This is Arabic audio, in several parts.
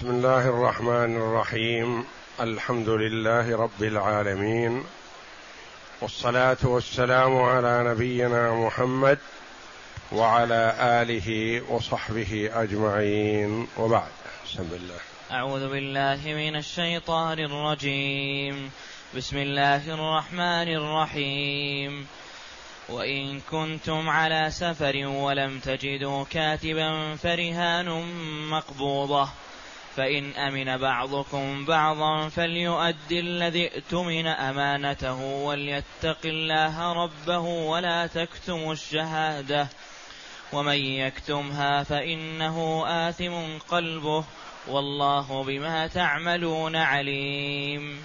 بسم الله الرحمن الرحيم. الحمد لله رب العالمين. والصلاة والسلام على نبينا محمد وعلى آله وصحبه أجمعين. وبعد. بسم الله. أعوذ بالله من الشيطان الرجيم. بسم الله الرحمن الرحيم. وإن كنتم على سفر ولم تجدوا كاتبا فرهان مقبوضة. فإن أمن بعضكم بعضا فليؤدي الذي ائتمن أمانته وليتق الله ربه ولا تكتموا الشهادة ومن يكتمها فإنه آثم قلبه والله بما تعملون عليم.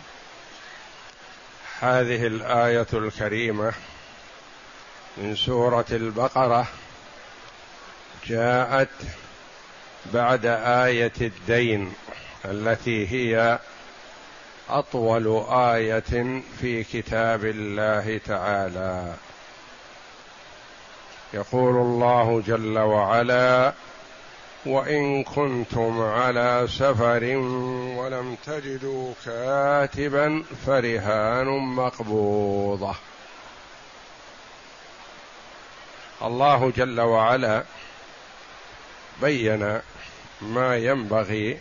هذه الآية الكريمة من سورة البقرة جاءت بعد آية الدين التي هي أطول آية في كتاب الله تعالى. يقول الله جل وعلا وإن كنتم على سفر ولم تجدوا كاتبا فرهان مقبوضة. الله جل وعلا بين ما ينبغي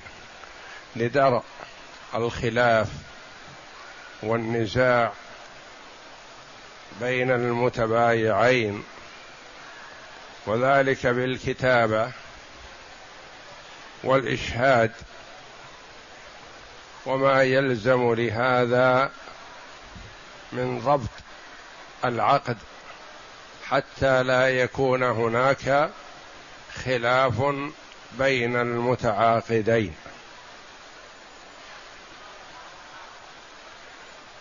لدرء الخلاف والنزاع بين المتبايعين وذلك بالكتابة والإشهاد وما يلزم لهذا من ضبط العقد حتى لا يكون هناك خلاف بين المتعاقدين.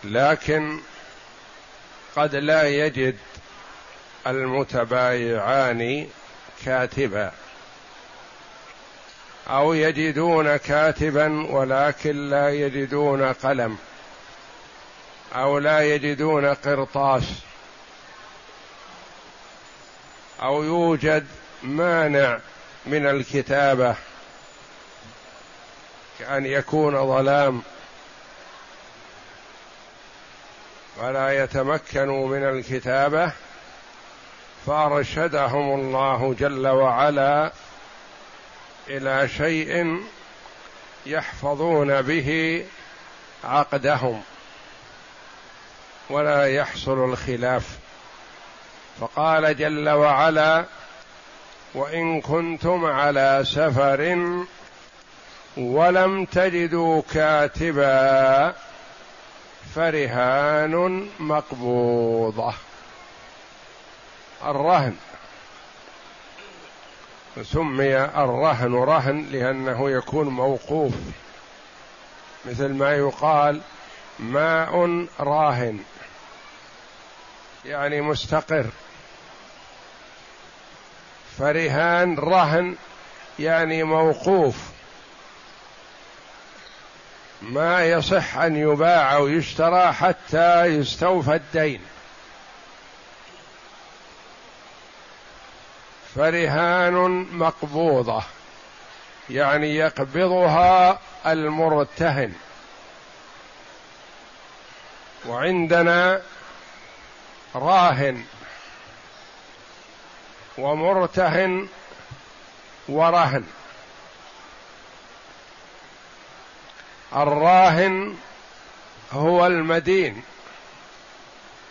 لكن قد لا يجد المتبايعان كاتبا. أو يجدون كاتبا ولكن لا يجدون قلم. أو لا يجدون قرطاس. أو يوجد مانع من الكتابة كأن يكون ظلام ولا يتمكنوا من الكتابة فأرشدهم الله جل وعلا إلى شيء يحفظون به عقدهم ولا يحصل الخلاف. فقال جل وعلا وإن كنتم على سفر ولم تجدوا كاتبا فرهان مقبوضة. الرهن. سمي الرهن رهن لأنه يكون موقوف. مثل ما يقال ماء راهن يعني مستقر. فرهان رهن يعني موقوف. ما يصح أن يباع أو يشترى حتى يستوفى الدين. فرهان مقبوضة يعني يقبضها المرتهن. وعندنا راهن ومرتهن ورهن. الراهن هو المدين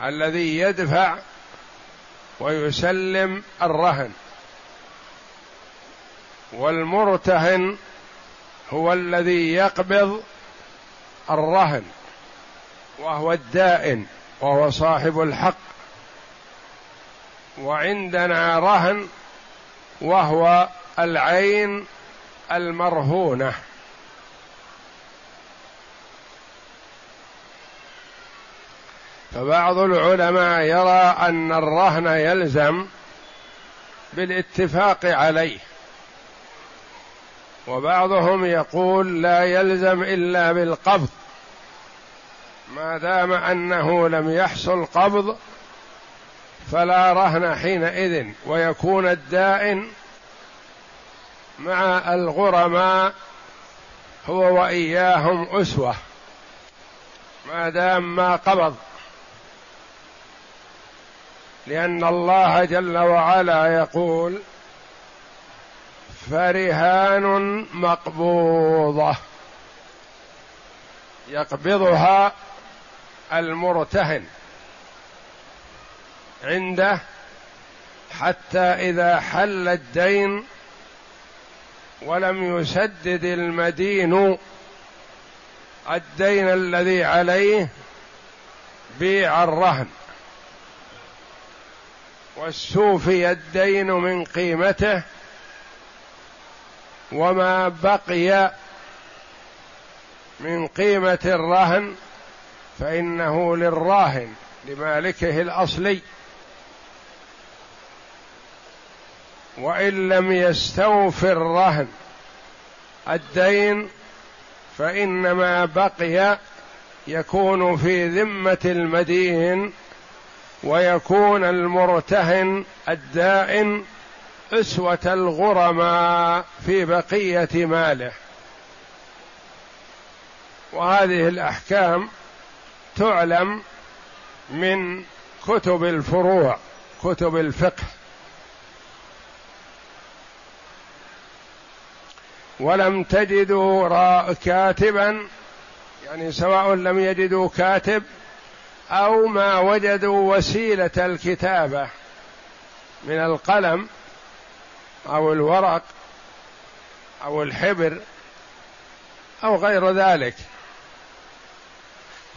الذي يدفع ويسلم الرهن. والمرتهن هو الذي يقبض الرهن وهو الدائن وهو صاحب الحق. وعندنا رهن وهو العين المرهونة. فبعض العلماء يرى أن الرهن يلزم بالاتفاق عليه. وبعضهم يقول لا يلزم إلا بالقبض. ما دام أنه لم يحصل قبض فلا رهن حينئذ ويكون الدائن مع الغرماء هو وإياهم أسوة. ما دام ما قبض. لأن الله جل وعلا يقول فرهان مقبوضة. يقبضها المرتهن. عنده حتى إذا حل الدين ولم يسدد المدين الدين الذي عليه بيع الرهن. واستوفي الدين من قيمته وما بقي من قيمة الرهن فإنه للراهن لمالكه الأصلي. وإن لم يستوف الرهن الدين فإنما بقي يكون في ذمة المدين ويكون المرتهن الدائن أسوة الغرماء في بقية ماله. وهذه الأحكام تعلم من كتب الفروع كتب الفقه. ولم تجدوا كاتبا يعني سواء لم يجدوا كاتب أو ما وجدوا وسيلة الكتابة من القلم أو الورق أو الحبر أو غير ذلك.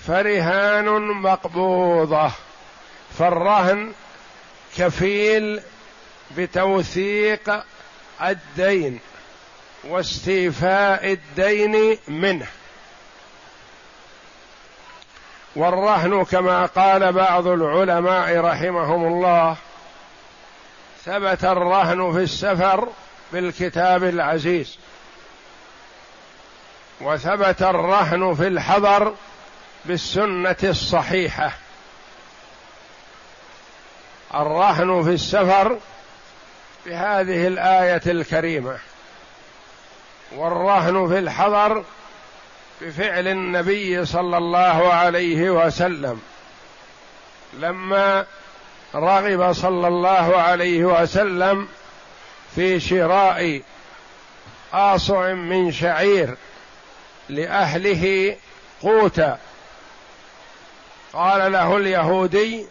فرهان مقبوضة فالرهن كفيل بتوثيق الدين. واستيفاء الدين منه. والرهن كما قال بعض العلماء رحمهم الله ثبت الرهن في السفر بالكتاب العزيز وثبت الرهن في الحضر بالسنة الصحيحة. الرهن في السفر بهذه الآية الكريمة. والرهن في الحضر بفعل النبي صلى الله عليه وسلم. لما رغب صلى الله عليه وسلم في شراء آصع من شعير لأهله قوتا قال له اليهودي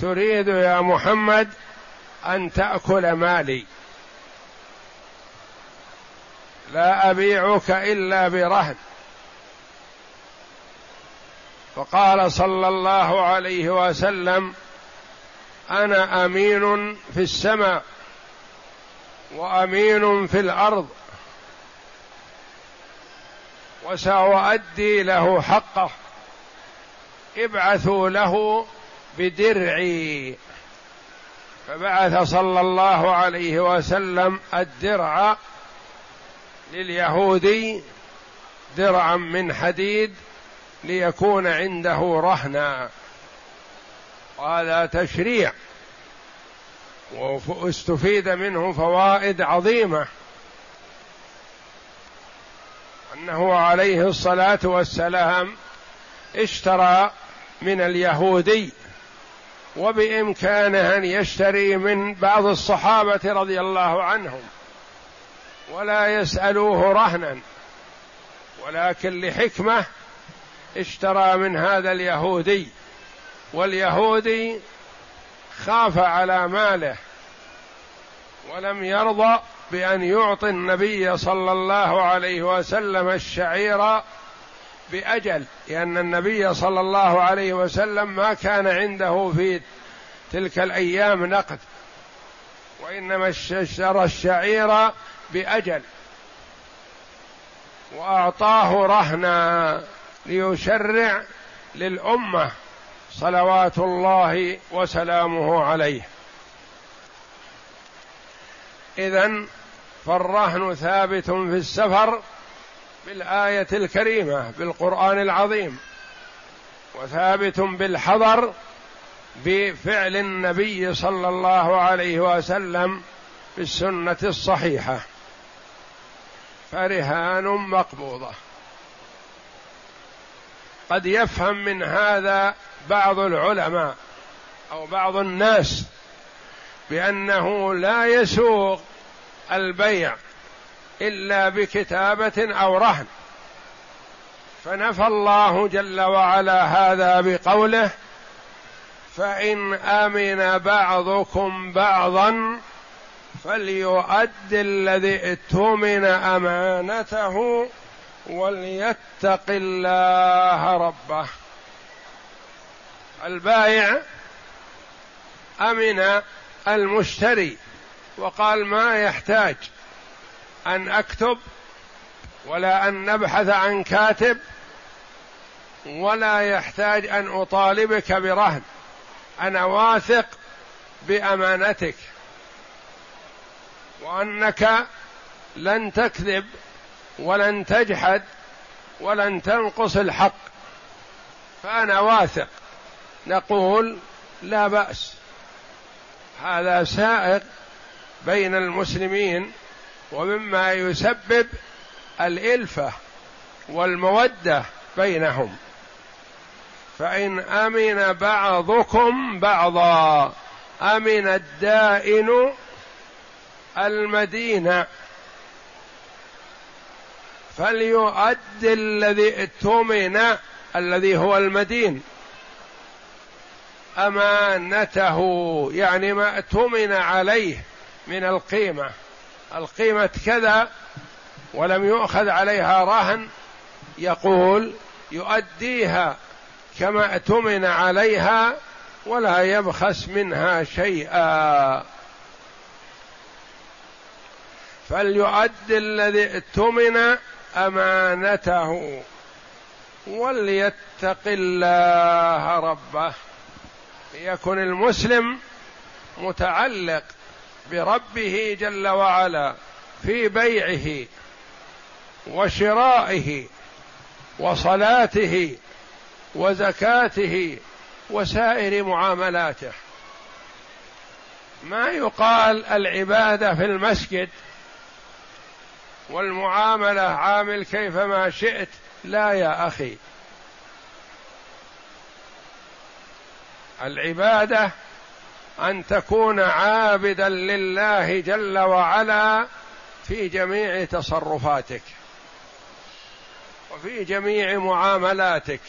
تريد يا محمد أن تأكل مالي. لا أبيعك إلا برهن. فقال صلى الله عليه وسلم أنا أمين في السماء وأمين في الأرض وسأؤدي له حقه ابعثوا له بدرعي. فبعث صلى الله عليه وسلم الدرع لليهودي درعا من حديد ليكون عنده رهنا وهذا تشريع. واستفيد منه فوائد عظيمة. أنه عليه الصلاة والسلام اشترى من اليهودي وبإمكانه أن يشتري من بعض الصحابة رضي الله عنهم. ولا يسألوه رهنا. ولكن لحكمة اشترى من هذا اليهودي. واليهودي خاف على ماله. ولم يرضى بأن يعطي النبي صلى الله عليه وسلم الشعير بأجل. لأن النبي صلى الله عليه وسلم ما كان عنده في تلك الأيام نقد. وإنما اشترى الشعير بأجل. وأعطاه رهنا ليشرع للأمة صلوات الله وسلامه عليه. اذا فالرهن ثابت في السفر بالآية الكريمة بالقرآن العظيم. وثابت بالحضر بفعل النبي صلى الله عليه وسلم بالسنة الصحيحة. فرهان مقبوضة. قد يفهم من هذا بعض العلماء أو بعض الناس بأنه لا يسوغ البيع إلا بكتابة أو رهن. فنفى الله جل وعلا هذا بقوله فإن آمن بعضكم بعضا فليؤد الذي ائتمن أمانته وليتق الله ربه. البائع أمن المشتري وقال ما يحتاج أن أكتب ولا أن نبحث عن كاتب ولا يحتاج أن أطالبك برهن. أنا واثق بأمانتك. وأنك لن تكذب ولن تجحد ولن تنقص الحق. فأنا واثق. نقول لا بأس. هذا سائغ بين المسلمين ومما يسبب الإلفة والمودة بينهم. فإن أمن بعضكم بعضا أمن الدائن المدينة. فليؤد الذي اؤتمن الذي هو المدين. أمانته يعني ما اؤتمن عليه من القيمة. القيمة كذا ولم يؤخذ عليها رهن يقول يؤديها كما اؤتمن عليها ولا يبخس منها شيئا. فليؤد الذي اؤتمن أمانته وليتق الله ربه. ليكن المسلم متعلق بربه جل وعلا في بيعه وشرائه وصلاته وزكاته وسائر معاملاته. ما يقال العبادة في المسجد والمعاملة عامل كيفما شئت. لا يا أخي. العبادة أن تكون عابدا لله جل وعلا في جميع تصرفاتك وفي جميع معاملاتك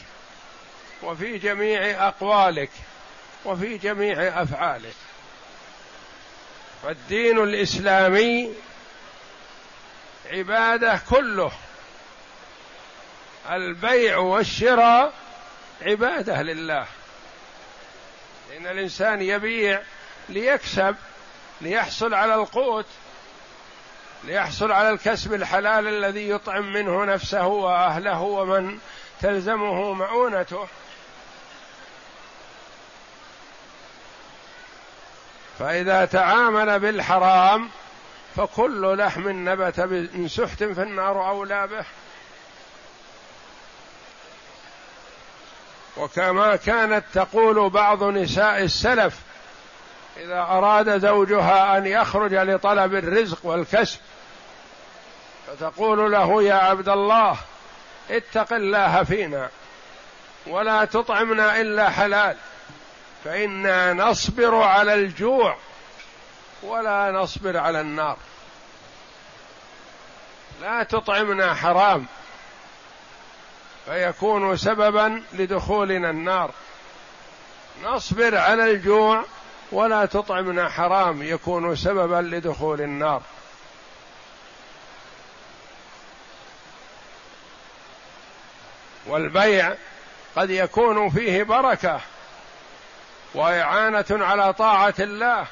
وفي جميع أقوالك وفي جميع أفعالك. فالدين الإسلامي عباده كله. البيع والشراء عباده لله. لأن الإنسان يبيع ليكسب ليحصل على القوت ليحصل على الكسب الحلال الذي يطعم منه نفسه وأهله ومن تلزمه مؤونته. فإذا تعامل بالحرام فكل لحم نبت من سحت فالنار أولى به. وكما كانت تقول بعض نساء السلف إذا أراد زوجها أن يخرج لطلب الرزق والكسب فتقول له يا عبد الله اتق الله فينا ولا تطعمنا إلا حلال فإنا نصبر على الجوع. ولا نصبر على النار. لا تطعمنا حرام فيكون سببا لدخولنا النار. نصبر على الجوع ولا تطعمنا حرام يكون سببا لدخول النار. والبيع قد يكون فيه بركة وإعانة على طاعة الله.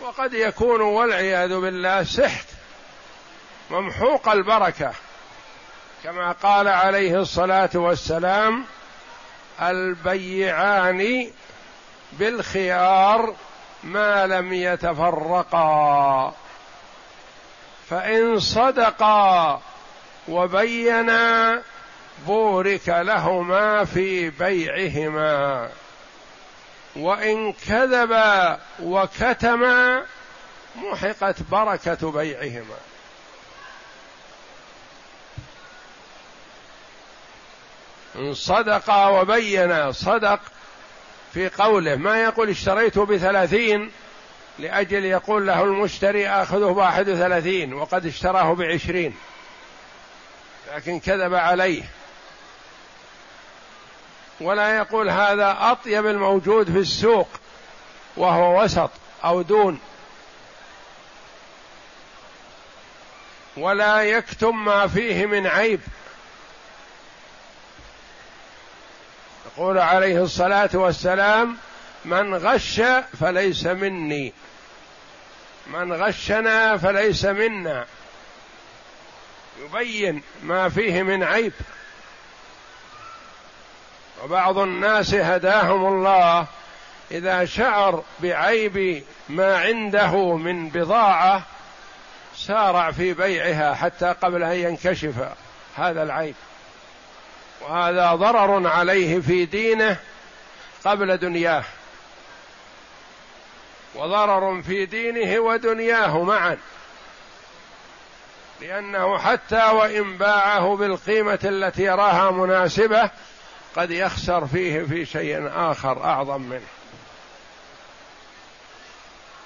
وقد يكون والعياذ بالله سحت ممحوق البركة. كما قال عليه الصلاة والسلام البيعان بالخيار ما لم يتفرقا فإن صدقا وبينا بورك لهما في بيعهما. وإن كذبا وكتما محقت بركة بيعهما. إن صدقا وبينا صدق في قوله ما يقول اشتريته بثلاثين لأجل يقول له المشتري آخذه بواحد وثلاثين وقد اشتراه بعشرين لكن كذب عليه. ولا يقول هذا أطيب الموجود في السوق وهو وسط أو دون. ولا يكتم ما فيه من عيب. يقول عليه الصلاة والسلام من غش فليس مني. من غشنا فليس منا. يبين ما فيه من عيب. وبعض الناس هداهم الله إذا شعر بعيب ما عنده من بضاعة سارع في بيعها حتى قبل أن ينكشف هذا العيب. وهذا ضرر عليه في دينه قبل دنياه. وضرر في دينه ودنياه معا. لأنه حتى وإن باعه بالقيمة التي يراها مناسبة قد يخسر فيه في شيء آخر أعظم منه.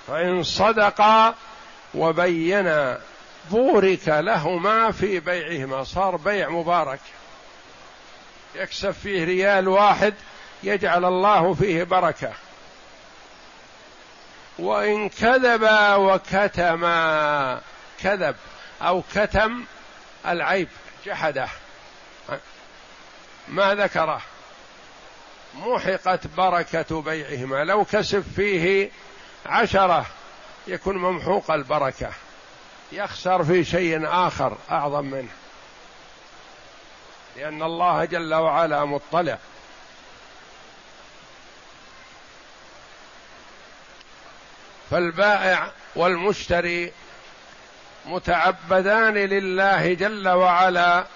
فإن صدقا وبينا بورك لهما في بيعهما صار بيع مبارك. يكسب فيه ريال واحد يجعل الله فيه بركة. وإن كذبا وكتما كذب أو كتم العيب جحده. ما ذكره. محقت بركة بيعهما. لو كسب فيه عشرة يكون ممحوق البركة. يخسر في شيء آخر أعظم منه. لأن الله جل وعلا مطلع. فالبائع والمشتري متعبدان لله جل وعلا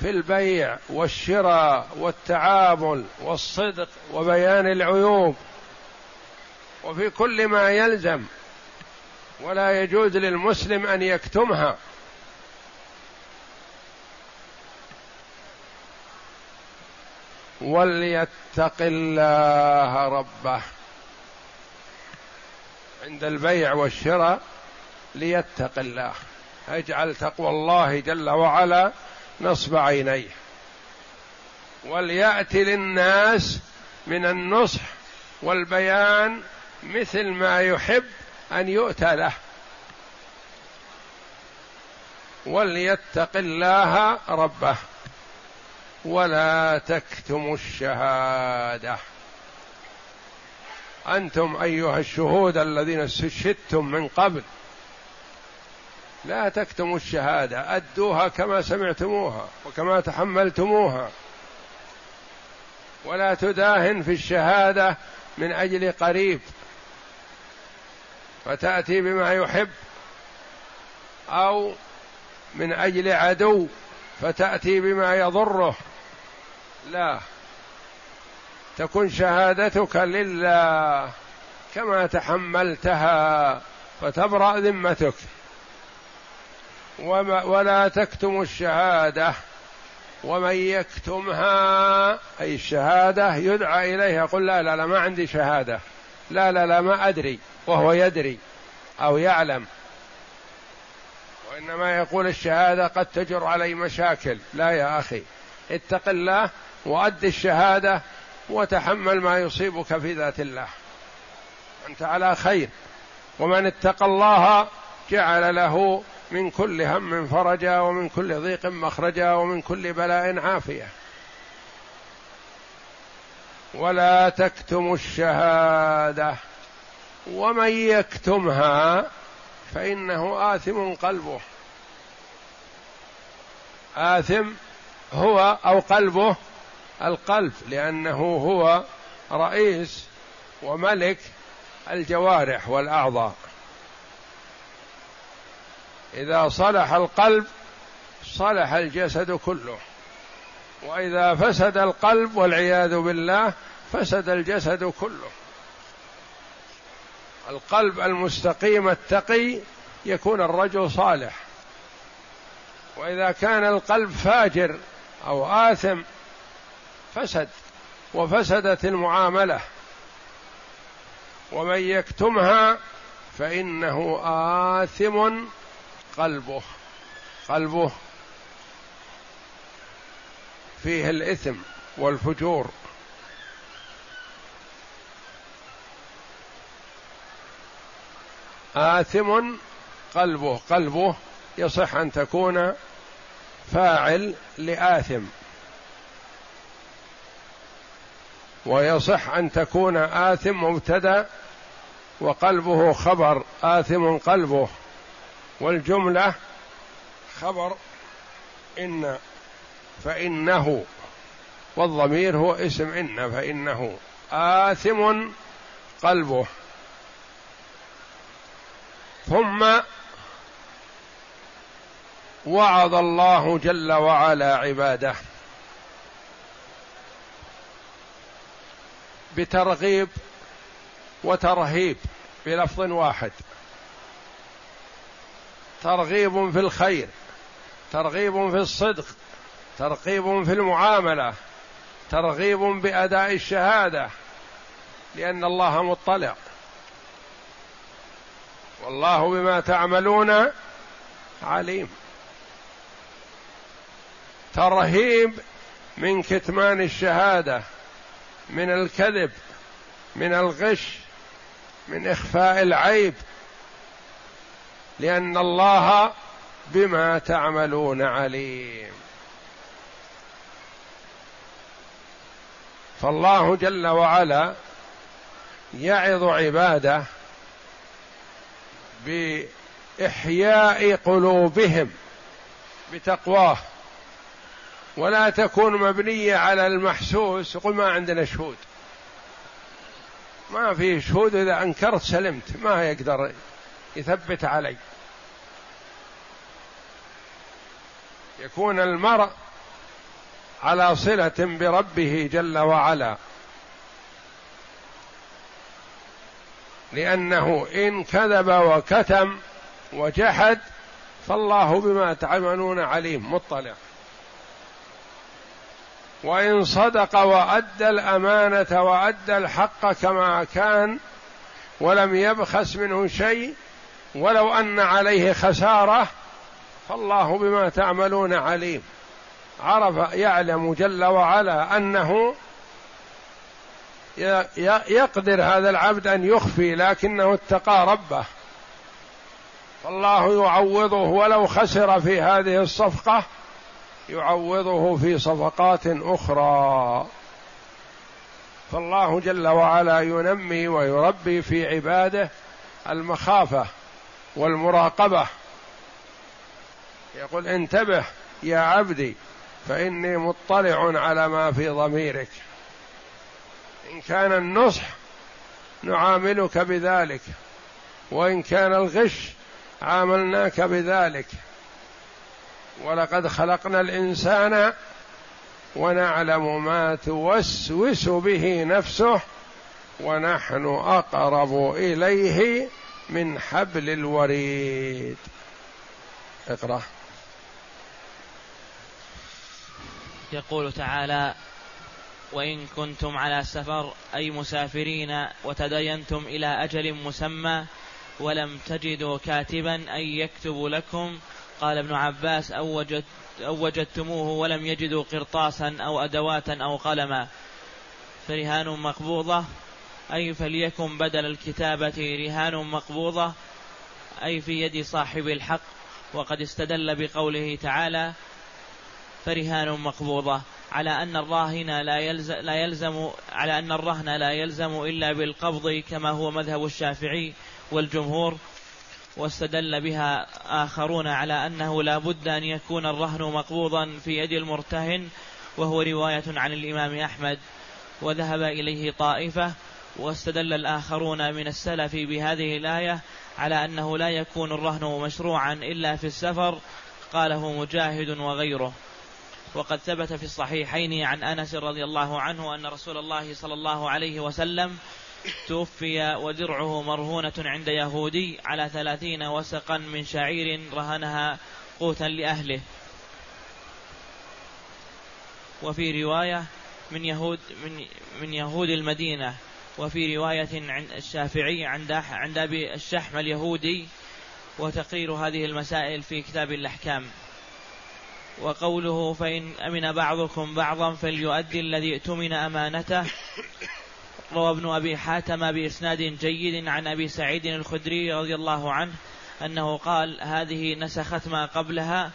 في البيع والشراء والتعامل والصدق وبيان العيوب وفي كل ما يلزم ولا يجوز للمسلم أن يكتمها. وليتق الله ربه. عند البيع والشراء ليتق الله. اجعل تقوى الله جل وعلا نصب عينيه. ولياتي للناس من النصح والبيان مثل ما يحب أن يؤتى له. وليتق الله ربه. ولا تكتموا الشهادة. أنتم أيها الشهود الذين استشهدتم من قبل لا تكتموا الشهادة أدوها كما سمعتموها وكما تحملتموها. ولا تداهن في الشهادة من أجل قريب. فتأتي بما يحب أو من أجل عدو فتأتي بما يضره. لا تكن شهادتك لله كما تحملتها فتبرأ ذمتك. ولا تكتم الشهادة. ومن يكتمها أي الشهادة يدعى إليه يقول لا لا لا ما عندي شهادة. لا لا لا ما أدري وهو يدري أو يعلم. وإنما يقول الشهادة قد تجر علي مشاكل. لا يا أخي اتق الله وأد الشهادة وتحمل ما يصيبك في ذات الله. أنت على خير. ومن اتقى الله جعل له من كل هم فرجا ومن كل ضيق مخرجا ومن كل بلاء عافية. ولا تكتموا الشهادة. ومن يكتمها فإنه آثم قلبه. آثم هو أو قلبه القلب لأنه هو رئيس وملك الجوارح والأعضاء. إذا صلح القلب صلح الجسد كله. وإذا فسد القلب والعياذ بالله فسد الجسد كله. القلب المستقيم التقي يكون الرجل صالح. وإذا كان القلب فاجر أو آثم فسد. وفسدت المعاملة. ومن يكتمها فإنه آثم قلبه قلبه فيه الإثم والفجور. آثم قلبه قلبه يصح أن تكون فاعل لآثم. ويصح أن تكون آثم مبتدأ وقلبه خبر آثم قلبه. والجملة خبر إن فإنه والضمير هو اسم إن فإنه آثم قلبه. ثم وعظ الله جل وعلا عباده بترغيب وترهيب بلفظ واحد. ترغيب في الخير ترغيب في الصدق ترغيب في المعاملة ترغيب بأداء الشهادة لأن الله مطلع. والله بما تعملون عليم. ترهيب من كتمان الشهادة من الكذب من الغش من إخفاء العيب لأن الله بما تعملون عليم. فالله جل وعلا يعظ عباده بإحياء قلوبهم بتقواه. ولا تكون مبنية على المحسوس. يقول ما عندنا شهود. ما في شهود إذا أنكرت سلمت. ما يقدر يثبت علي. يكون المرء على صلة بربه جل وعلا. لأنه إن كذب وكتم وجحد فالله بما تعملون عليم مطلع. وإن صدق وأدى الأمانة وأدى الحق كما كان ولم يبخس منه شيء ولو أن عليه خسارة فالله بما تعملون عليم. عرف يعلم جل وعلا أنه يقدر هذا العبد أن يخفي لكنه اتقى ربه. فالله يعوضه ولو خسر في هذه الصفقة يعوضه في صفقات أخرى. فالله جل وعلا ينمي ويربي في عباده المخافة. والمراقبة. يقول انتبه يا عبدي فإني مطلع على ما في ضميرك. إن كان النصح نعاملك بذلك وإن كان الغش عاملناك بذلك. ولقد خلقنا الإنسان ونعلم ما توسوس به نفسه ونحن أقرب إليه من حبل الوريد. اقرأ. يقول تعالى وإن كنتم على سفر أي مسافرين وتدينتم إلى أجل مسمى ولم تجدوا كاتبا أي يكتب لكم. قال ابن عباس أو, وجد أو وجدتموه ولم يجدوا قرطاسا أو أدواتا أو قلما. فرهان مقبوضة. أي فليكن بدل الكتابة رهان مقبوضة أي في يد صاحب الحق وقد استدل بقوله تعالى فرهان مقبوضة على أن الراهن لا يلزم, لا يلزم على أن الرهن لا يلزم إلا بالقبض كما هو مذهب الشافعي والجمهور واستدل بها آخرون على أنه لا بد أن يكون الرهن مقبوضا في يد المرتهن وهو رواية عن الإمام أحمد وذهب إليه طائفة واستدل الآخرون من السلف بهذه الآية على أنه لا يكون الرهن مشروعا إلا في السفر قاله مجاهد وغيره. وقد ثبت في الصحيحين عن أنس رضي الله عنه أن رسول الله صلى الله عليه وسلم توفي ودرعه مرهونة عند يهودي على ثلاثين وسقا من شعير رهنها قوتا لأهله. وفي رواية من يهود من من يهود المدينة وفي رواية عند الشافعي عند عند أبي الشحم اليهودي وتقرير هذه المسائل في كتاب الأحكام. وقوله فإن أمن بعضكم بعضا فليؤدي الذي اؤتمن أمانته. روى ابن أبي حاتم بإسناد جيد عن أبي سعيد الخدري رضي الله عنه أنه قال هذه نسخت ما قبلها.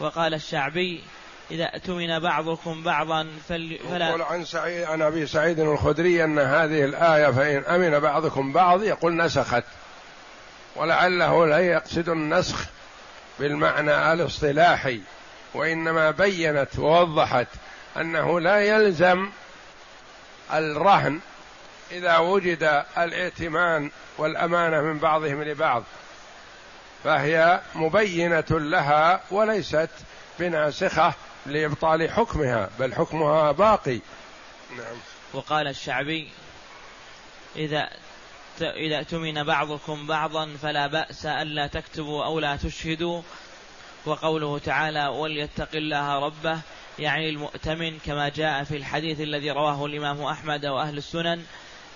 وقال الشعبي إذا اؤتمن بعضكم بعضا فل... فلا يقول عن سعيد عن أبي سعيد الخدري أن هذه الآية فإن أمن بعضكم بعض يقول نسخت. ولعله لا يقصد النسخ بالمعنى الاصطلاحي وإنما بينت ووضحت أنه لا يلزم الرهن إذا وجد الائتمان والأمانة من بعضهم لبعض. فهي مبينة لها وليست بناسخة لإبطال حكمها بل حكمها باقي. نعم. وقال الشعبي إذا إذا اؤتمن بعضكم بعضا فلا بأس ألا تكتبوا أو لا تشهدوا. وقوله تعالى وليتق الله ربه يعني المؤتمن كما جاء في الحديث الذي رواه الإمام أحمد وأهل السنن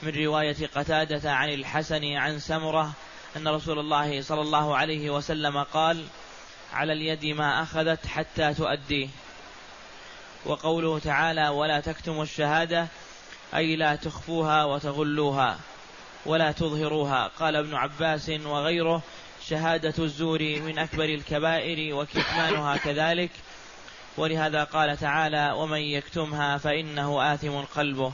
من رواية قتادة عن الحسن عن سمرة أن رسول الله صلى الله عليه وسلم قال على اليد ما أخذت حتى تؤديه. وقوله تعالى ولا تكتموا الشهادة أي لا تخفوها وتغلوها ولا تظهروها. قال ابن عباس وغيره شهادة الزور من أكبر الكبائر وكتمانها كذلك. ولهذا قال تعالى ومن يكتمها فإنه آثم قلبه.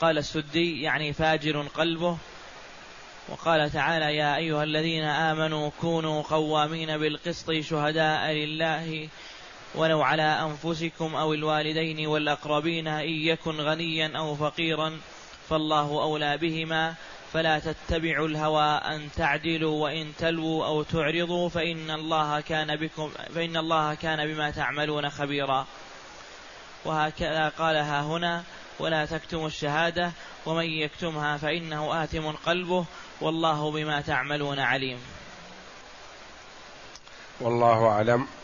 قال السدي يعني فاجر قلبه. وقال تعالى يا أيها الذين آمنوا كونوا قوامين بالقسط شهداء لله ولو على أنفسكم أو الوالدين والأقربين إن يكن غنيا أو فقيرا فالله أولى بهما فلا تتبعوا الهوى أن تعدلوا وإن تلووا أو تعرضوا فإن الله كان بكم فإن الله كان بما تعملون خبيرا. وهكذا قالها هنا ولا تكتموا الشهادة ومن يكتمها فإنه آثم قلبه والله بما تعملون عليم. والله أعلم.